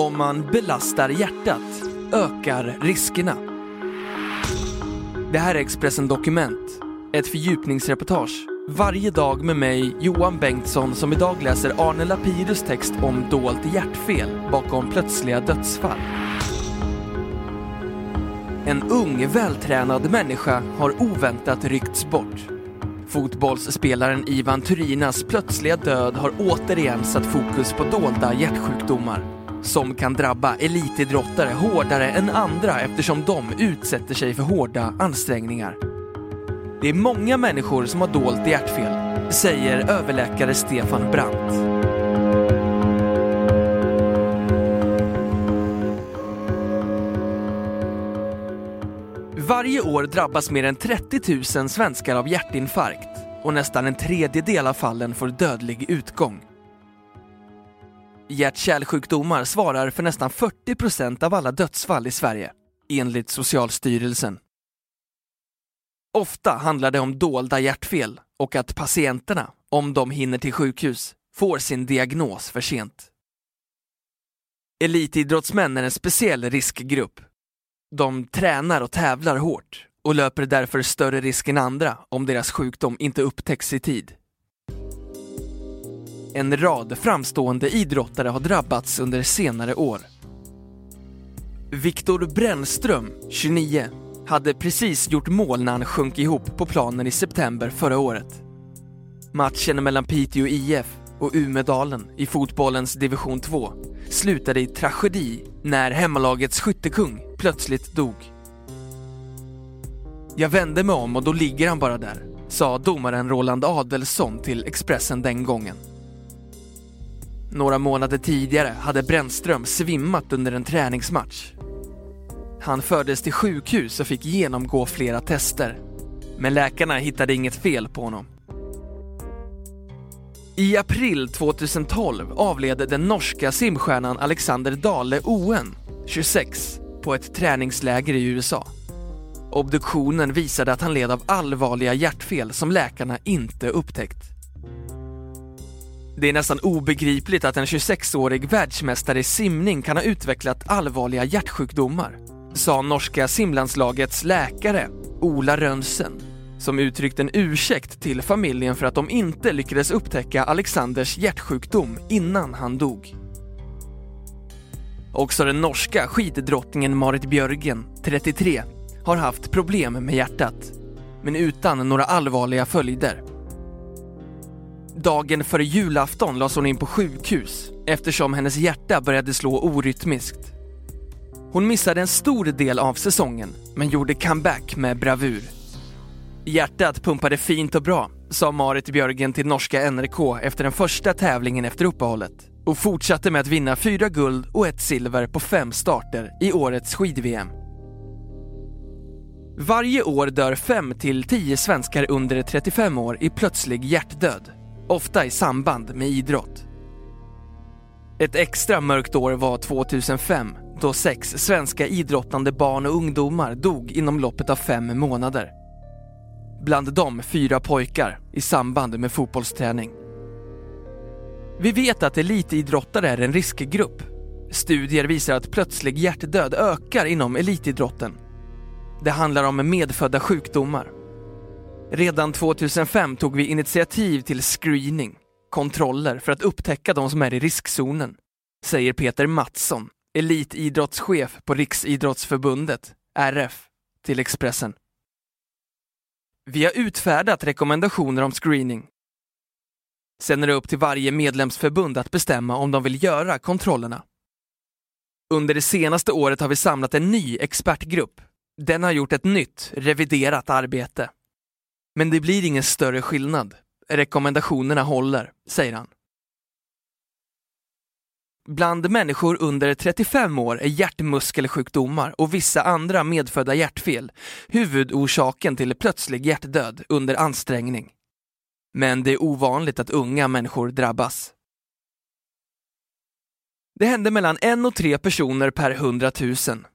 Om man belastar hjärtat ökar riskerna. Det här är Expressen Dokument, ett fördjupningsreportage varje dag med mig, Johan Bengtsson, som idag läser Arne Lapidus text om dolt hjärtfel bakom plötsliga dödsfall. En ung, vältränad människa har oväntat ryckts bort. Fotbollsspelaren Ivan Turinas plötsliga död har återigen satt fokus på dolda hjärtsjukdomar som kan drabba elitidrottare hårdare än andra eftersom de utsätter sig för hårda ansträngningar. Det är många människor som har dolt hjärtfel, säger överläkare Stefan Brandt. Varje år drabbas mer än 30 000 svenskar av hjärtinfarkt och nästan en tredjedel av fallen får dödlig utgång. Hjärt-kärlsjukdomar svarar för nästan 40 procent av alla dödsfall i Sverige, enligt Socialstyrelsen. Ofta handlar det om dolda hjärtfel och att patienterna, om de hinner till sjukhus, får sin diagnos för sent. Elitidrottsmän är en speciell riskgrupp. De tränar och tävlar hårt och löper därför större risk än andra om deras sjukdom inte upptäcks i tid. En rad framstående idrottare har drabbats under senare år. Viktor Brännström, 29, hade precis gjort mål när han sjönk ihop på planen i september förra året. Matchen mellan Piteå IF och Umedalen i fotbollens division 2 slutade i tragedi när hemmalagets skyttekung plötsligt dog. Jag vände mig om och då ligger han bara där, sa domaren Roland Adelsson till Expressen den gången. Några månader tidigare hade Brännström svimmat under en träningsmatch. Han fördes till sjukhus och fick genomgå flera tester. Men läkarna hittade inget fel på honom. I april 2012 avled den norska simstjärnan Alexander Dale Oen, 26, på ett träningsläger i USA. Obduktionen visade att han led av allvarliga hjärtfel som läkarna inte upptäckt. Det är nästan obegripligt att en 26-årig världsmästare i simning kan ha utvecklat allvarliga hjärtsjukdomar, sa norska simlandslagets läkare Ola Rönsen, som uttryckt en ursäkt till familjen för att de inte lyckades upptäcka Alexanders hjärtsjukdom innan han dog. Också den norska skiddrottningen Marit Björgen, 33, har haft problem med hjärtat, men utan några allvarliga följder. Dagen före julafton lades hon in på sjukhus eftersom hennes hjärta började slå orytmiskt. Hon missade en stor del av säsongen, men gjorde comeback med bravur. Hjärtat pumpade fint och bra, sa Marit Björgen till norska NRK efter den första tävlingen efter uppehållet och fortsatte med att vinna fyra guld och ett silver på fem starter i årets skid-VM. Varje år dör 5 till 10 svenskar under 35 år i plötslig hjärtdöd, ofta i samband med idrott. Ett extra mörkt år var 2005 då sex svenska idrottande barn och ungdomar dog inom loppet av fem månader. Bland dem fyra pojkar i samband med fotbollsträning. Vi vet att elitidrottare är en riskgrupp. Studier visar att plötslig hjärtdöd ökar inom elitidrotten. Det handlar om medfödda sjukdomar. Redan 2005 tog vi initiativ till screening, kontroller för att upptäcka de som är i riskzonen, säger Peter Mattsson, elitidrottschef på Riksidrottsförbundet, RF, till Expressen. Vi har utfärdat rekommendationer om screening. Sen är det upp till varje medlemsförbund att bestämma om de vill göra kontrollerna. Under det senaste året har vi samlat en ny expertgrupp. Den har gjort ett nytt, reviderat arbete. Men det blir ingen större skillnad. Rekommendationerna håller, säger han. Bland människor under 35 år är hjärtmuskelsjukdomar och vissa andra medfödda hjärtfel huvudorsaken till plötslig hjärtdöd under ansträngning. Men det är ovanligt att unga människor drabbas. Det händer mellan en och tre personer per hundratusen.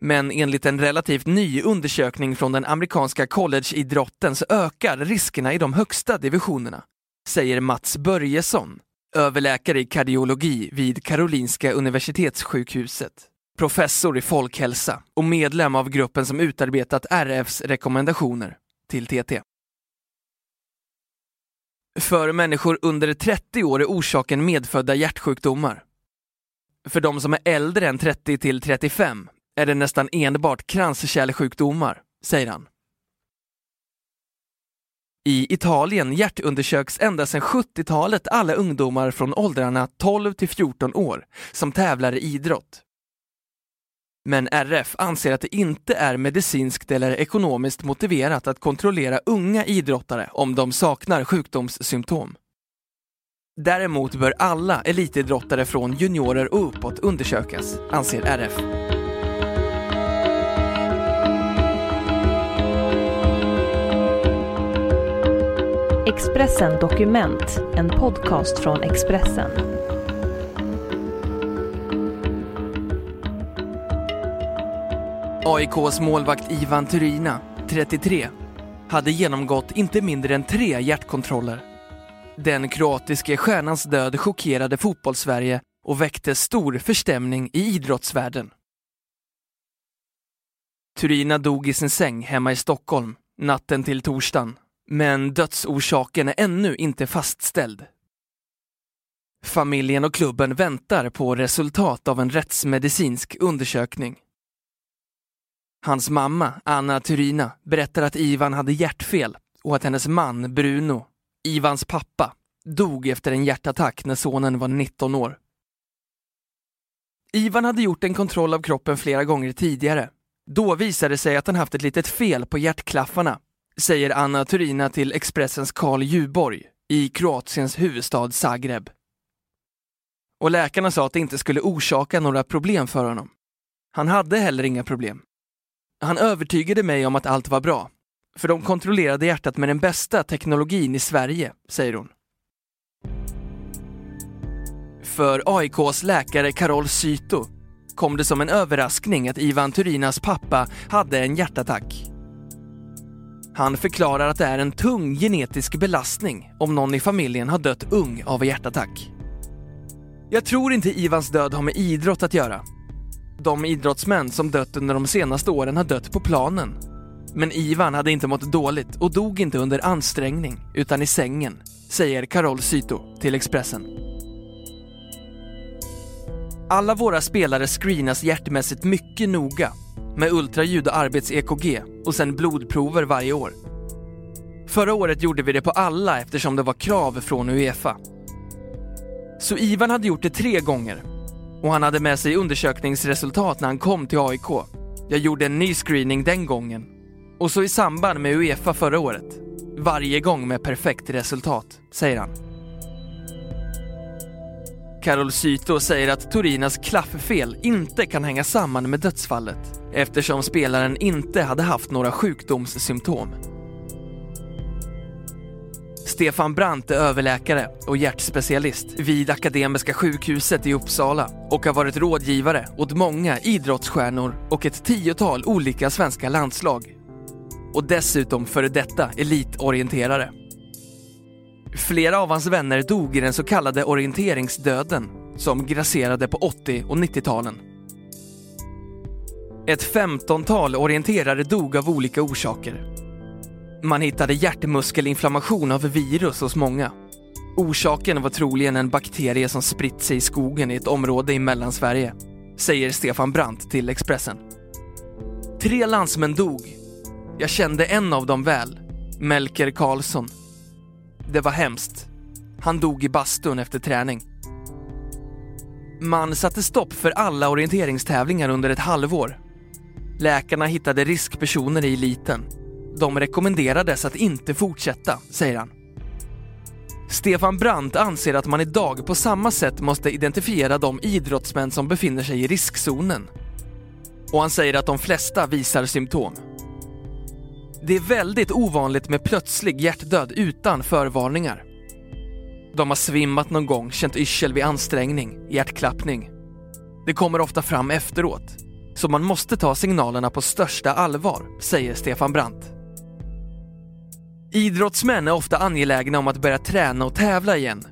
Men enligt en relativt ny undersökning från den amerikanska collegeidrotten så ökar riskerna i de högsta divisionerna, säger Mats Börjesson, överläkare i kardiologi vid Karolinska Universitetssjukhuset, professor i folkhälsa och medlem av gruppen som utarbetat RFs rekommendationer till TT. För människor under 30 år är orsaken medfödda hjärtsjukdomar. För de som är äldre än 30 till 35 är det nästan enbart kranskärlsjukdomar, säger han. I Italien hjärtundersöks ända sedan 70-talet alla ungdomar från åldrarna 12 till 14 år som tävlar i idrott. Men RF anser att det inte är medicinskt eller ekonomiskt motiverat att kontrollera unga idrottare om de saknar sjukdomssymptom. Däremot bör alla elitidrottare från juniorer och uppåt undersökas, anser RF. Expressen Dokument, en podcast från Expressen. AIKs målvakt Ivan Turina, 33, hade genomgått inte mindre än tre hjärtkontroller. Den kroatiske stjärnans död chockerade fotbollssverige och väckte stor förstämning i idrottsvärlden. Turina dog i sin säng hemma i Stockholm natten till torsdagen, men dödsorsaken är ännu inte fastställd. Familjen och klubben väntar på resultat av en rättsmedicinsk undersökning. Hans mamma, Anna Turina, berättar att Ivan hade hjärtfel och att hennes man, Bruno, Ivans pappa, dog efter en hjärtattack när sonen var 19 år. Ivan hade gjort en kontroll av kroppen flera gånger tidigare. Då visade det sig att han haft ett litet fel på hjärtklaffarna, säger Anna Turina till Expressens Karl Juborg i Kroatiens huvudstad Zagreb. Och läkarna sa att det inte skulle orsaka några problem för honom. Han hade heller inga problem. Han övertygade mig om att allt var bra, för de kontrollerade hjärtat med den bästa teknologin i Sverige, säger hon. För AIKs läkare Karol Syto kom det som en överraskning att Ivan Turinas pappa hade en hjärtattack. Han förklarar att det är en tung genetisk belastning om någon i familjen har dött ung av hjärtattack. Jag tror inte Ivans död har med idrott att göra. De idrottsmän som dött under de senaste åren har dött på planen. Men Ivan hade inte mått dåligt och dog inte under ansträngning utan i sängen, säger Karol Syto till Expressen. Alla våra spelare screenas hjärtmässigt mycket noga med ultraljud och arbets-EKG och sen blodprover varje år. Förra året gjorde vi det på alla eftersom det var krav från Uefa. Så Ivan hade gjort det tre gånger och han hade med sig undersökningsresultat när han kom till AIK. Jag gjorde en ny screening den gången och så i samband med Uefa förra året. Varje gång med perfekt resultat, säger han. Carol Syto säger att Torinas klafffel inte kan hänga samman med dödsfallet eftersom spelaren inte hade haft några sjukdomssymptom. Stefan Brandt är överläkare och hjärtspecialist vid Akademiska sjukhuset i Uppsala och har varit rådgivare åt många idrottsstjärnor och ett tiotal olika svenska landslag. Och dessutom före detta elitorienterare. Flera av hans vänner dog i den så kallade orienteringsdöden som grasserade på 80 och 90-talen. Ett femtontal orienterare dog av olika orsaker. Man hittade hjärtmuskelinflammation av virus hos många. Orsaken var troligen en bakterie som spritt sig i skogen i ett område i Mellansverige, säger Stefan Brandt till Expressen. Tre landsmän dog. Jag kände en av dem väl, Melker Karlsson. Det var hemskt. Han dog i bastun efter träning. Man satte stopp för alla orienteringstävlingar under ett halvår. Läkarna hittade riskpersoner i eliten. De rekommenderades att inte fortsätta, säger han. Stefan Brandt anser att man idag på samma sätt måste identifiera de idrottsmän som befinner sig i riskzonen. Och han säger att de flesta visar symptom. Det är väldigt ovanligt med plötslig hjärtdöd utan förvarningar. De har svimmat någon gång, känt yrsel vid ansträngning, hjärtklappning. Det kommer ofta fram efteråt, så man måste ta signalerna på största allvar, säger Stefan Brandt. Idrottsmän är ofta angelägna om att börja träna och tävla igen.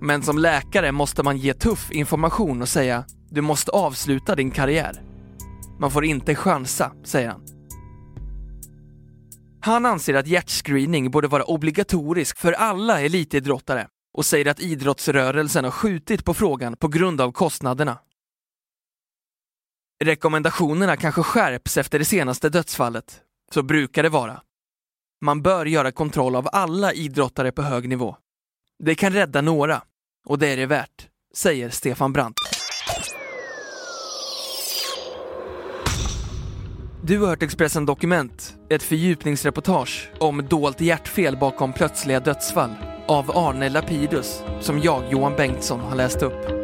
Men som läkare måste man ge tuff information och säga du måste avsluta din karriär. Man får inte chansa, säger han. Han anser att hjärtscreening borde vara obligatorisk för alla elitidrottare och säger att idrottsrörelsen har skjutit på frågan på grund av kostnaderna. Rekommendationerna kanske skärps efter det senaste dödsfallet. Så brukar det vara. Man bör göra kontroll av alla idrottare på hög nivå. Det kan rädda några, och det är det värt, säger Stefan Brandt. Du har hört Expressen Dokument, ett fördjupningsreportage om dolt hjärtfel bakom plötsliga dödsfall av Arne Lapidus, som jag, Johan Bengtsson, har läst upp.